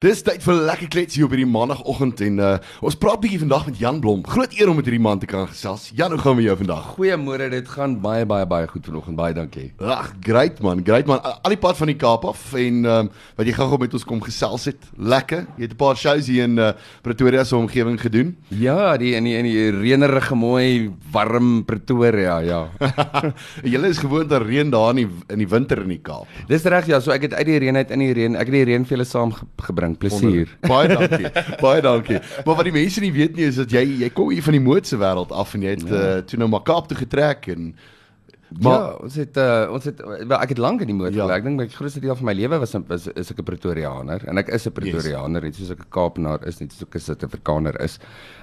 Dis tyd vir 'n lekker klets hier op hierdie maandagooggend en uh, ons praat bietjie vandag met Jan Blom. Groot eer om met hierdie man te kan gesels. Jan, hoe gaan met jou vandag? Goeiemôre, dit gaan baie baie baie goed vanoggend. Baie dankie. Ag, great man, great man. Al die pad van die Kaap af en um, wat jy gou-gou met ons kom gesels het. Lekker. Jy het 'n paar shows hier in uh, Pretoria se omgewing gedoen. Ja, die in die in die reënerige mooi warm Pretoria, ja. Julle is gewoond aan reën daar in die in die winter in die Kaap. Dis reg, ja, so ek het uit die reën uit in die reën. Ek het die reën vir julle saam ge gebring. Plesier. Baie dankie. baie dankie. Maar wat die mense nie weet nie is dat jy jy kom hier van die moedse wêreld af en jy het ja. uh, toe nou maar Kaap toe getrek en Maar ja, ons het uh, ons het wel ek het lank in die moed ja. gelê. Ek dink my grootste deel van my lewe was is, is ek 'n Pretoriaaner en ek is 'n Pretoriaaner, net yes. soos ek 'n Kaapenaar is, net soos ek 'n Suid-Afrikaner is.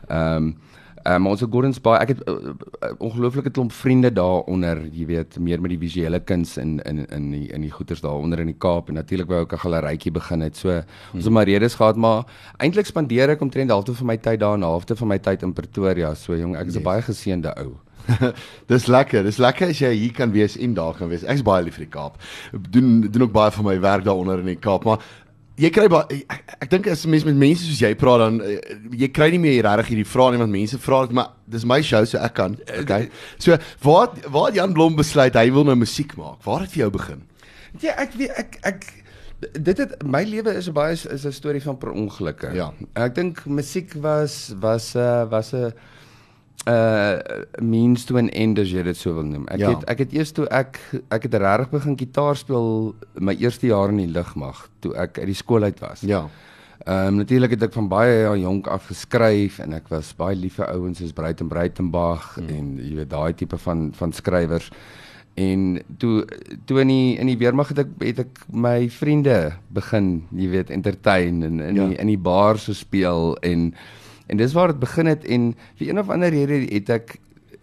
Ehm um, Ehm um, ons het Gordons Bay. Ek het uh, uh, ongelooflike klomp vriende daaronder, jy weet, meer met die visuele kuns in in in die in die goeters daaronder in die Kaap en natuurlik wou ek 'n galerytjie begin het. So hmm. ons het maar redes gehad, maar eintlik spandeer ek omtrent halfte van my tyd daar en halfte van my tyd in Pretoria. So jong, ek is 'n yes. baie geseënde ou. dis lekker. Dis lekker as jy hier kan wees en daar kan wees. Ek's baie lief vir die Kaap. Doen doen ook baie van my werk daaronder in die Kaap, maar jy kry baie ek, ek dink as mense met mense soos jy praat dan uh, jy kry nie meer regtig hierdie vrae nie want mense vra dit maar dis my show so ek kan okay? so waar waar Jan Blom besluit hy wil nou musiek maak? Waar het vir jou begin? Ja ek weet ek ek dit het my lewe is baie is 'n storie van per ongelukke. Ja. Ek dink musiek was was 'n uh, was 'n uh means to an end as jy dit sou wil noem. Ek ja. het ek het eers toe ek ek het regtig begin gitaar speel my eerste jaar in die lugmag toe ek uit die skool uit was. Ja. Ehm um, natuurlik het ek van baie jonk af geskryf en ek was baie lief vir ouens soos Breiten Breitenbach hmm. en jy weet daai tipe van van skrywers. En toe toe in die in die weermag het ek het ek my vriende begin, jy weet, entertain en in ja. die in die bar so speel en En dis waar dit begin het en vir een of ander rede het ek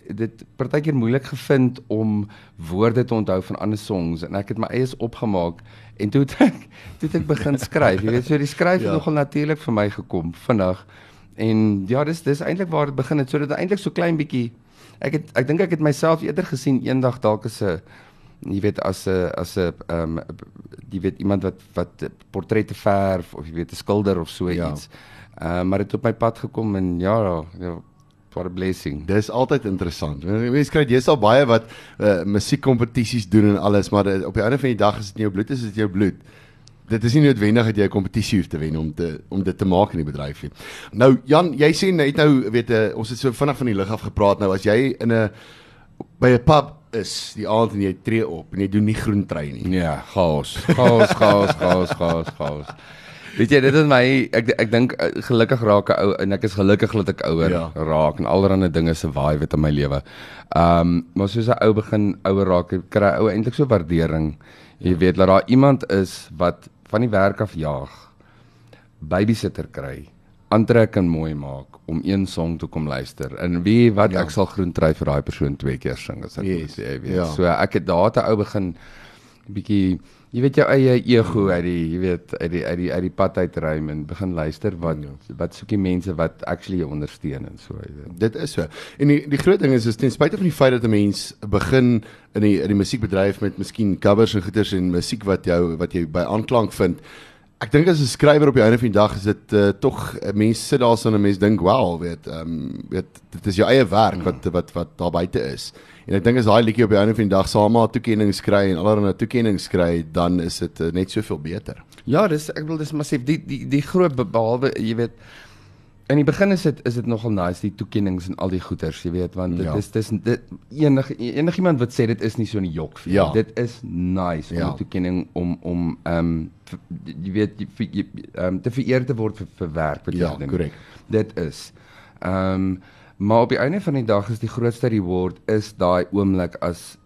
dit partykeer moeilik gevind om woorde te onthou van ander songs en ek het my eie opgemaak en toe het ek toe het ek begin skryf. Jy weet so die skryf het ja. nogal natuurlik vir my gekom vinnig. En ja, dis dis eintlik waar dit begin het. So dit eintlik so klein bietjie ek het ek dink ek het myself eerder gesien eendag dalk as 'n jy weet as 'n as 'n ehm um, jy weet iemand wat wat portrette verf of jy weet 'n skilder of so ja. iets. Uh, maar dit het op my pad gekom en ja, ja what a blessing. Dis altyd interessant. Mense kry jy's al baie wat uh, musiekkompetisies doen en alles, maar uh, op die einde van die dag is dit nie jou bloed is dit jou bloed. Dit is nie noodwendig dat jy 'n kompetisie hoef te wen om te om dit te maak in die bedryf nie. Nou Jan, jy sê net nou weet uh, ons het so vinnig van die lig af gepraat nou as jy in 'n by 'n pub is die aand en jy tree op en jy doen nie groen trei nie. Ja, chaos. Chaos, chaos, chaos, chaos, chaos. Weet jy, dit is my ek ek dink eh, gelukkig raak 'n ou en ek is gelukkig dat ek ouer ja. raak en allerlei dinge wit in my lewe. Ehm, um, maar soos 'n ou begin ouer raak, kry ou eintlik so waardering. Jy ja. weet dat daar iemand is wat van die werk af jaag. Babysitter kry, aantrek en mooi maak om een song te kom luister. En wie wat ja. ek sal groen trui vir daai persoon twee keer sing as ek yes. weet, jy weet. Ja. So ek het daar te ou begin bietjie jy weet jou eie ego uit die jy weet uit die uit die uit die pad uitruim en begin luister wat ja. wat soekie mense wat actually jou ondersteun en so jy weet. Dit is so. En die die groot ding is is ten spyte van die feit dat 'n mens begin in die in die musiekbedryf met miskien covers en goeters en musiek wat jou wat jy by aanklank vind Ek dink as 'n skrywer op die einde van die dag is dit uh, tog mense sit daar so 'n mens dink, "Wow, weet, ehm um, weet dit is jou eie werk wat wat wat daar buite is." En ek dink as daai liedjie op die einde van die dag saam met toekennings kry en allerlei toekennings kry, dan is dit uh, net soveel beter. Ja, dis ek wil dis massief die die die groot behalwe jy weet in die begin is dit is dit nogal nice die toekennings en al die goeders, jy weet, want dit ja. is dis dit enige enigiemand wat sê dit is nie so 'n jok vir. Ja. Dit is nice om ja. 'n toekenning om om ehm um, jy weet ehm um, te vereer te word vir, vir werk wat jy ja, doen. Ja, korrek. Dit is ehm um, Maar op die einde van die dag is die grootste reward is daai oomblik as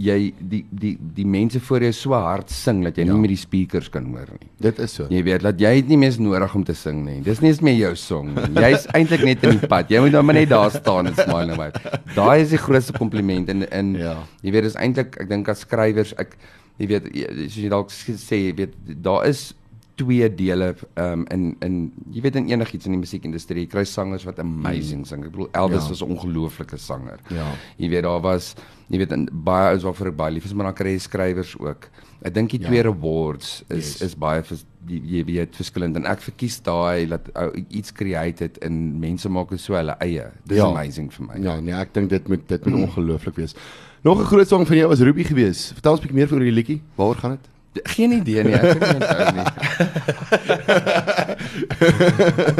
jy die die die mense voor jou so hard sing dat jy ja. nie meer die speakers kan hoor nie. Dit is so. Jy weet dat jy dit nie meer nodig om te sing nie. Dis nie eens meer jou song nie. Jy's eintlik net in die pad. Jy moet nou maar net daar staan en smile nou uit. Daai is die grootste kompliment en in ja. jy weet dis eintlik ek dink as skrywers ek jy weet soos jy dalk sê jy weet daar is twee dele um in in jy weet in enigiets in die musiekindustrie jy kry sangers wat amazing sing. Ek bedoel Elvis ja. was 'n ongelooflike sanger. Ja. Jy weet daar was jy weet in baie ouens waarvoor ek baie lief is, maar dan kry jy skrywers ook. Ek dink die Ja. twee awards is Yes. is baie vers, jy, jy weet verskillend en ek verkies daai dat ou iets create het en mense maak dit so hulle eie. Dis Ja. amazing vir my. Ja, nee, ek dink dit moet dit moet ongelooflik wees. Nog 'n groot song van jou was Ruby gewees. Vertel ons 'n bietjie meer oor die liedjie. Waaroor gaan dit? Geen idee nie, ek kan nie onthou nie.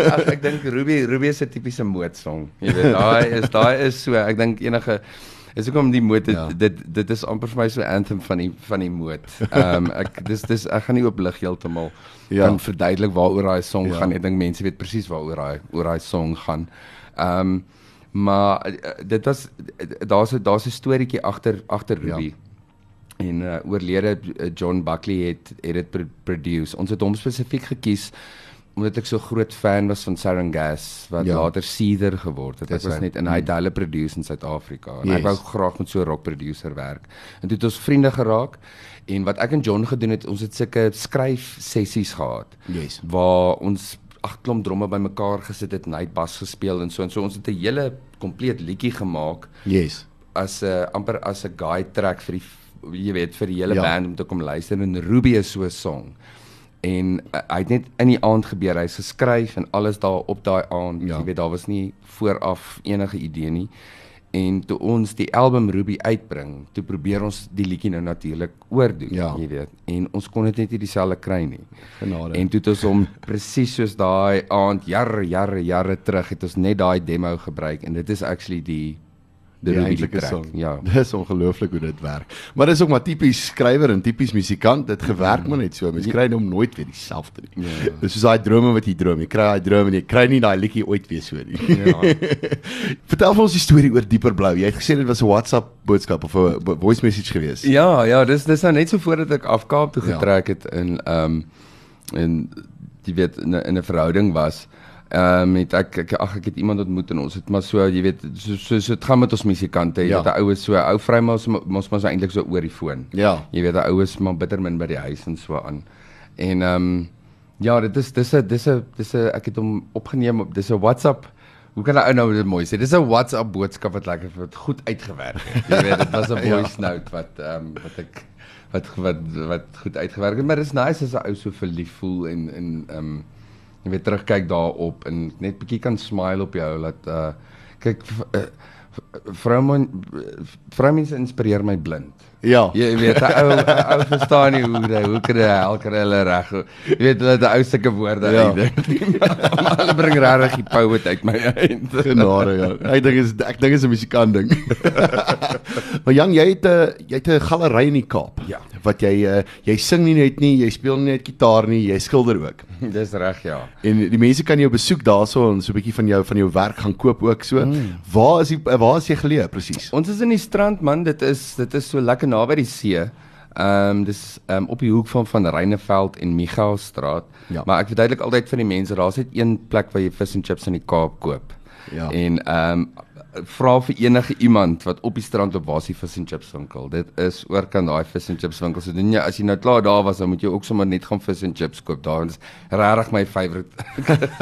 Ag ek dink Ruby Ruby is 'n tipiese moodsong. Jy weet, daai is daai is so, ek dink enige is ook om die moed dit, Ja. dit dit is amper vir my so anthem van die van die moed. Ehm um, ek dis dis ek gaan nie oop lig heeltemal Ja. kan verduidelik waaroor daai song Ja. gaan. Ek dink mense weet presies waaroor daai oor daai song gaan. Ehm um, maar eh, dit was daar's 'n daar's 'n storieetjie agter agter Ja. Ruby. Ja. En uh, oorlede uh, John Buckley het het dit pro produce. Ons het hom spesifiek gekies omdat ek so groot fan was van Saran Gas wat Ja. later Seether geword het. Ek was net in hy het hulle produce in Suid-Afrika en Yes. ek wou graag met so 'n rock producer werk. En toe het ons vriende geraak en wat ek en John gedoen het, ons het sulke skryf sessies gehad Yes. waar ons ag klomp dromme bymekaar gesit het en hy het bas gespeel en so en so ons het 'n hele kompleet liedjie gemaak Yes. as 'n uh, amper as 'n guide track vir die jy weet vir die hele Ja. band om te kom luister en Ruby is so 'n song. En uh, hy het net in die aand gebeur. Hy's geskryf en alles daar op daai aand. Ja. Jy weet daar was nie vooraf enige idee nie. En toe ons die album Ruby uitbring, toe probeer ons die liedjie nou natuurlik oordoen, Ja. jy weet. En ons kon dit net nie dieselfde kry nie. Genade. En toe het ons hom presies soos daai aand jare jare jare terug het ons net daai demo gebruik en dit is actually die die eintlike song. Ja. Dis ongelooflik hoe dit werk. Maar dis ook maar tipies skrywer en tipies musikant. Dit gewerk maar net so. Mens kry hom nooit weer dieselfde nie. Ja. Dis soos daai drome wat jy droom. Jy kry daai droom en jy kry nie daai liedjie ooit weer so nie. Ja. Vertel vir ons die storie oor Dieper Blou. Jy het gesê dit was 'n WhatsApp boodskap of 'n voice message gewees. Ja, ja, dis dis nou net so voordat ek af Kaap toe Ja. getrek het in ehm um, en jy weet in 'n in 'n verhouding was. Ehm um, het ek, ek ag ek het iemand ontmoet en ons het maar so jy weet so so so dit gaan met ons musikante, jy Ja. weet 'n ou is so 'n ou vrou maar ons ons maar so eintlik so oor die foon. Ja. Jy weet 'n ou is maar bitter min by die huis en so aan. En ehm um, ja, dit is dis 'n dis 'n dis 'n ek het hom opgeneem op dis 'n WhatsApp Hoe kan 'n ou nou dit mooi sê? Dis 'n WhatsApp boodskap wat lekker wat goed uitgewerk het. Jy weet, dit was 'n Ja. voice note wat ehm um, wat ek wat wat wat goed uitgewerk het, maar dis nice as 'n ou so verlief voel en en ehm um, jy weet terugkyk daarop en net bietjie kan smile op jou dat uh kyk uh, v- vroumen vroumense inspireer my blind. Ja. Jy weet 'n ou ou verstaan nie hoe hy hoe kan hy kan hulle reg. Jy weet hulle het 'n ou sulke woorde Ja. uitdink. Maar hulle bring regtig die pout uit my uit. Genade ja. Ek dink is ek dink is 'n musikant ding. maar Jan, jy het 'n jy het 'n galery in die Kaap. Ja. Wat jy uh, jy sing nie net nie, jy speel nie net gitaar nie, jy skilder ook. Dis reg ja. En die mense kan jou besoek daarso en so 'n bietjie van jou van jou werk gaan koop ook so. Mm. Waar is die waar is jy geleë presies? Ons is in die strand man, dit is dit is so lekker naby die see. Ehm um, dis ehm um, op die hoek van van Reineveld en Michaelstraat. Ja. Maar ek verduidelik altyd vir die mense, daar's net een plek waar jy vis en chips in die Kaap koop. Ja. En ehm um, vra vir enige iemand wat op die strand op die vis en chips winkel. Dit is oorkant daai vis en chips winkel. So doen jy as jy nou klaar daar was, dan moet jy ook sommer net gaan vis en chips koop. Daar is regtig my favourite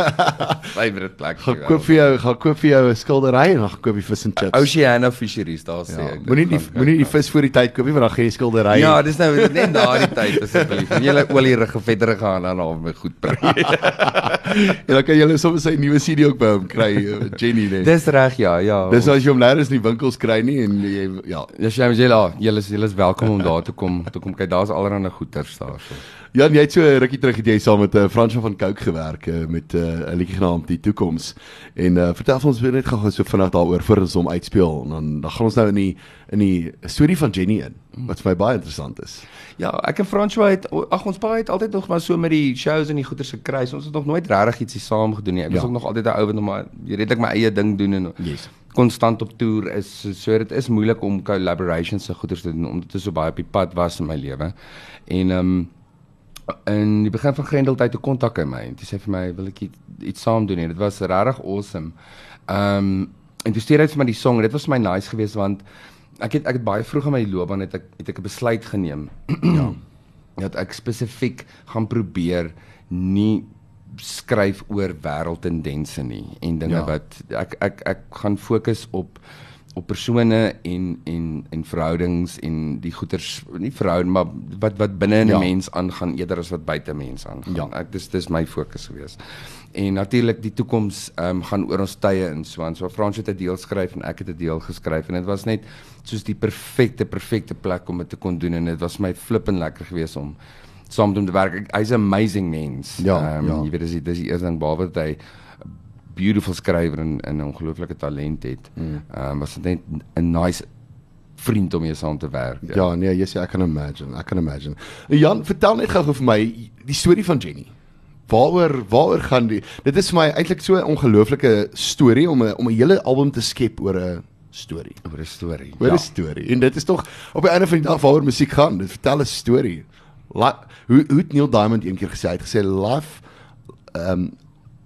favourite plek. Gaan koop vir jou, gaan koop vir jou 'n skildery en dan gaan koop jy vis en chips. Oceana Fisheries daar sê Ja. ek. Moenie die moenie die vis voor die tyd koop nie want dan gaan jy skildery. Ja, dis nou net daardie tyd asseblief. En julle olierige vettere gaan dan al my goed bring. en dan kan jy soms sy nuwe CD ook by hom kry, uh, Jenny net. Dis reg ja, ja. Dis as jy hom nêrens in die winkels kry nie en jy ja. Dis jy jy la, julle is julle is welkom om daar te kom. Toe kom kyk, daar's allerlei goeters daarso. Jan, jy het so 'n rukkie terug het jy saam met 'n uh, Fransjo van Cooke gewerk uh, met 'n uh, liedjie genaamd Die Toekoms. En uh, vertel ons weer net gou so vinnig daaroor voor ons hom uitspeel en dan dan gaan ons nou in die in die storie van Jenny in wat vir my baie interessant is. Ja, ek en François het ag ons pa het altyd nog maar so met die shows en die goeters gekry. Ons het nog nooit regtig ietsie saam gedoen nie. Ek was Ja. ook nog altyd 'n ou wat nog maar redelik my eie ding doen en Yes. Konstant op toer is so, so dit is moeilik om collaborations se goeders te doen omdat dit so baie op die pad was in my lewe. En ehm um, in die begin van Grendeltyd toe kontak hy my en hy sê vir my wil ek iets, iets saam doen en dit was regtig awesome. Ehm um, en toe stuur hy vir my die song en dit was vir my nice geweest want ek het ek het baie vroeg in my loopbaan het ek het ek 'n besluit geneem. ja. Dat ek spesifiek gaan probeer nie skryf oor wêreldtendense nie en dinge Ja. wat ek ek ek gaan fokus op op persone en en en verhoudings en die goeters nie verhouding maar wat wat binne in 'n Ja. mens aangaan eerder as wat buite mens aangaan. Ja. Ek dis dis my fokus gewees. En natuurlik die toekoms ehm um, gaan oor ons tye en so aan. So Frans het 'n deel skryf en ek het 'n deel geskryf en dit was net soos die perfekte perfekte plek om dit te kon doen en dit was my flippend lekker geweest om saam met hom te werk. Hy's 'n amazing mens. Ja, Ehm, ja. jy weet dis die- dis die eerste ding behalwe dat hy beautiful skrywer en 'n ongelooflike talent het. Mm. Ehm um, was dit net 'n nice vriend om mee saam te werk. Ja, nee, jy sê ek kan imagine. Ek kan imagine. Jan, vertel net gou-gou vir my die storie van Jenny. Waaroor waaroor gaan die Dit is vir my eintlik so 'n ongelooflike storie om 'n om 'n hele album te skep oor 'n storie. oor 'n storie. Oor 'n storie. En dit is tog op die einde van die dag waaroor musiek gaan. Dit vertel 'n storie. La, hoe hoe Neil Diamond een keer gesê? Hy het gesê life ehm um,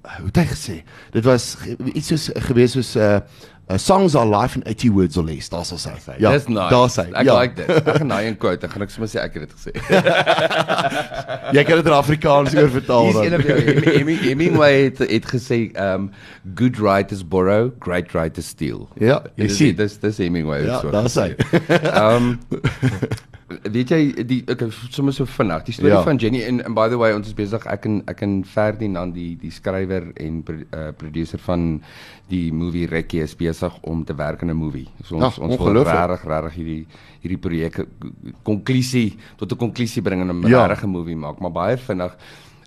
hoe het hy gesê? Dit was iets soos gewees soos 'n uh, uh, songs are life in 80 words or less. Daar's al sy. Ja, dis nice. Daar sê. Ek ja. like dit. Ek gaan daai een quote, dan gaan ek sommer sê ek het dit gesê. Jy kan dit in Afrikaans oor vertaal Hier's een dan. of jou Heming- Hemingway het het gesê um good writers borrow, great writers steal. Ja, jy Dis- sien. dis dis Hemingway Ja, so. daar sê. Weet jy die ek sommer so vinnig die storie Ja. van Jenny en, en by the way ons is besig ek en ek en Ferdinand die die skrywer en pro, uh, producer van die movie Rekkie is besig om te werk aan 'n movie. So ons Ja, ons wil regtig regtig hierdie hierdie projek konklusie tot 'n konklusie bring en 'n ja. regte movie maak, maar baie vinnig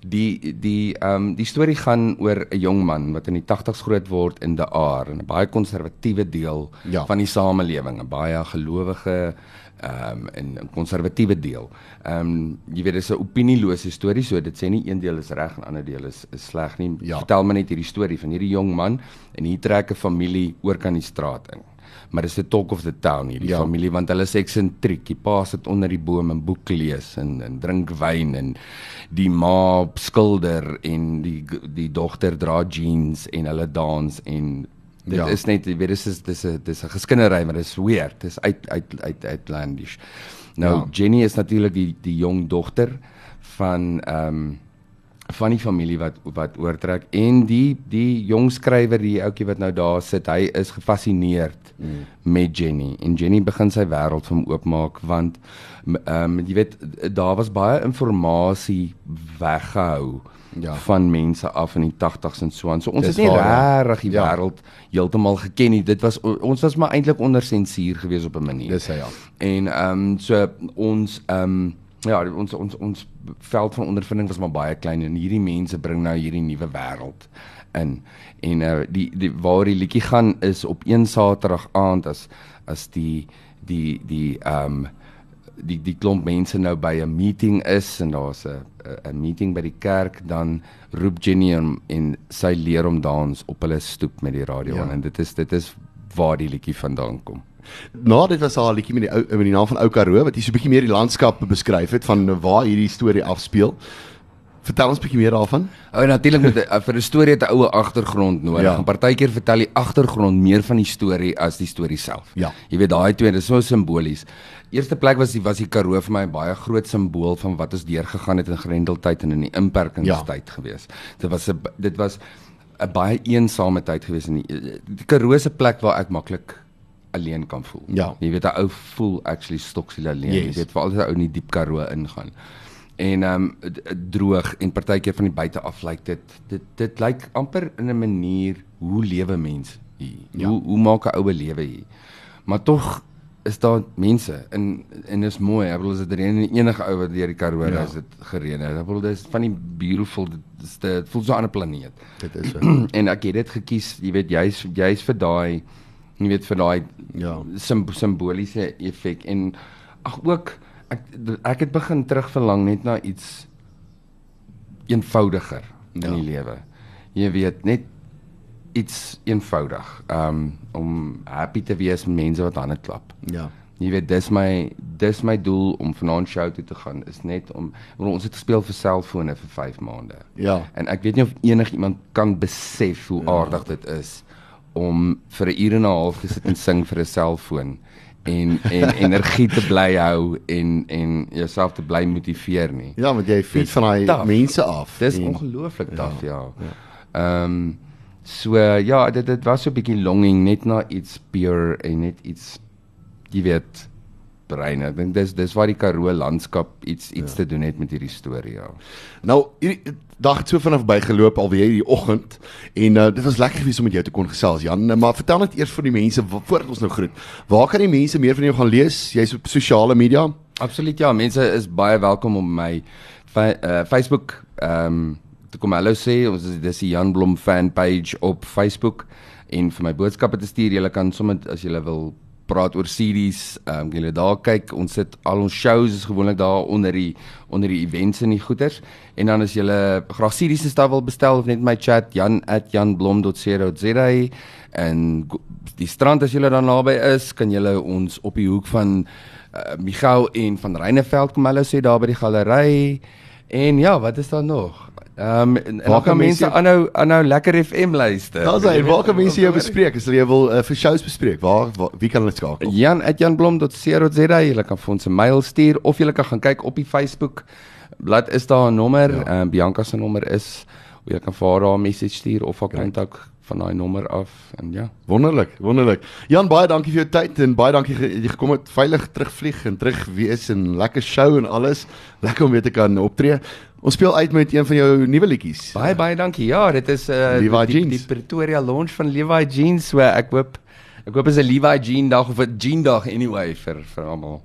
die die ehm um, die storie gaan oor 'n jong man wat in die 80's groot word in De Aar in 'n baie konservatiewe deel Ja. van die samelewing, 'n baie gelowige ehm um, en 'n konservatiewe deel. Ehm um, jy weet dis 'n opinielose storie, so dit sê nie een deel is reg en ander deel is is sleg nie. Ja. Vertel my net hierdie storie van hierdie jong man en hier trek 'n familie oor kan die straat in. Maar dis the talk of the town hierdie Ja. familie want hulle is eksentriek. Die pa sit onder die boom en boek lees en en drink wyn en die ma skilder en die die dogter dra jeans en hulle dans en dit Ja. is net jy weet dis is dis 'n dis 'n geskindery maar dit is weird. Dis uit uit uit outlandish. Nou Ja. ja. Jenny is natuurlik die die jong dogter van ehm um, van die familie wat wat oortrek en die die jong skrywer die ouetjie wat nou daar sit, hy is gefassineerd mm. met Jenny en Jenny begin sy wêreld vir hom oopmaak want ehm um, jy weet daar was baie inligting weggehou Ja. van mense af in die 80s en so aan. So ons Dis het nie ja. regtig die Ja. wêreld heeltemal geken nie. Dit was ons was maar eintlik onder sensuur gewees op 'n manier. Dis hy ja. En ehm um, so ons ehm um, ja, ons ons ons veld van ondervinding was maar baie klein en hierdie mense bring nou hierdie nuwe wêreld in. En uh die die waar die liedjie gaan is op een Saterdag aand as as die die die ehm um, die die klomp mense nou by 'n meeting is en daar's 'n 'n- 'n meeting by die kerk dan roep Jenny hom en sy leer hom dans op hulle stoep met die radio Ja. ja. en dit is dit is waar die liedjie vandaan kom. Na dit was haar liedjie met die ou met die naam van Ou Karoo wat jy so 'n bietjie meer die landskap beskryf het van waar hierdie storie afspeel. Vertel ons 'n bietjie meer daarvan. O, en natuurlik met 'n- vir 'n storie het 'n oue agtergrond nodig. Ja. En partykeer vertel die agtergrond meer van die storie as die storie self. Ja. Jy weet daai twee, dis so simbolies. Eerste plek was die was die Karoo vir my 'n baie groot simbool van wat ons deurgegaan het in Grendeltyd en in die inperkingstyd ja. gewees. Dit was 'n dit was 'n baie eensame tyd gewees in die, die Karoo se plek waar ek maklik alleen kan voel. Ja. Jy weet 'n ou voel actually stoksiel alleen. Yes. Jy weet veral as 'n ou in die diep Karoo ingaan en ehm um, droog en partykeer van die buite af lyk dit dit dit lyk amper in 'n manier hoe lewe mens hier. Ja. Hoe hoe maak 'n oue lewe hier? Maar tog is daar mense en en is mooi. Ek bedoel as dit reën en enige ou wat deur die Karoo Ja. is dit gereën. Ek bedoel dis van die beautiful dit dit voel so 'n planeet. Dit is so. en ek het dit gekies, jy weet jy's jy's vir daai jy weet vir daai Ja. sim, simboliese effek en ag ook ek ek het begin terugverlang net na iets eenvoudiger Ja. in die lewe. Jy weet net iets eenvoudig um om happy te wees met mense wat hande klap. Ja. Jy weet dis my dis my doel om vanaand show toe te gaan is net om ons het gespeel vir selfone vir 5 maande. Ja. En ek weet nie of enigiemand kan besef hoe ja. aardig dit is om vir 'n uur en 'n half te sit en sing vir 'n selfoon en en energie te bly hou en en jouself te bly motiveer nie. Ja, want jy feed van daai mense af. Dis ongelooflik taaf, ja. Ehm ja. um, so ja, dit dit was so 'n bietjie longing net na iets pure en net iets jy weet brein. Ek dink dis dis waar die Karoo landskap iets iets ja. te doen het met hierdie storie ja. Nou hierdie dag het so vinnig bygeloop alweer hierdie oggend en uh, dit was lekker gewees om met jou te kon gesels Jan. Nou, maar vertel net eers vir die mense voordat ons nou groet. Waar kan die mense meer van jou gaan lees? Jy's op sosiale media? Absoluut ja, mense is baie welkom om my uh, Facebook ehm um, te kom hallo sê. Ons is dis die Jan Blom fan page op Facebook en vir my boodskappe te stuur. Jy kan sommer as jy wil praat oor series. Ehm um, julle daar kyk, ons sit al ons shows is gewoonlik daar onder die onder die events en die goeders. En dan as julle graag series se staf wil bestel of net my chat jan@janblom.co.za en die strand as julle daar naby is, kan julle ons op die hoek van uh, Michou en van Reineveld kom hulle sê daar by die galery. En ja, wat is daar nog? Ehm um, waar kan mense aanhou aanhou lekker FM luister? Daar's hy, waar kan mense jou bespreek? As jy wil uh, vir shows bespreek, waar, waar wie kan hulle skakel? Jan@janblom.co.za, jy kan vir ons 'n mail stuur of jy kan gaan kyk op die Facebook blad is daar 'n nommer, ja. ehm ja. um, Bianca se nommer is, jy kan vir haar 'n message stuur of haar kontak van daai nommer af en ja, wonderlik, wonderlik. Jan, baie dankie vir jou tyd en baie dankie dat jy gekom het veilig terugvlieg en terug wees en lekker show en alles. Lekker om weer te kan optree. Ons speel uit met een van jou nuwe liedjies. Baie baie dankie. Ja, dit is uh die, die, die Pretoria launch van Levi Jeans. So ek hoop ek hoop is 'n Levi Jean dag of 'n Jean dag anyway vir vir almal.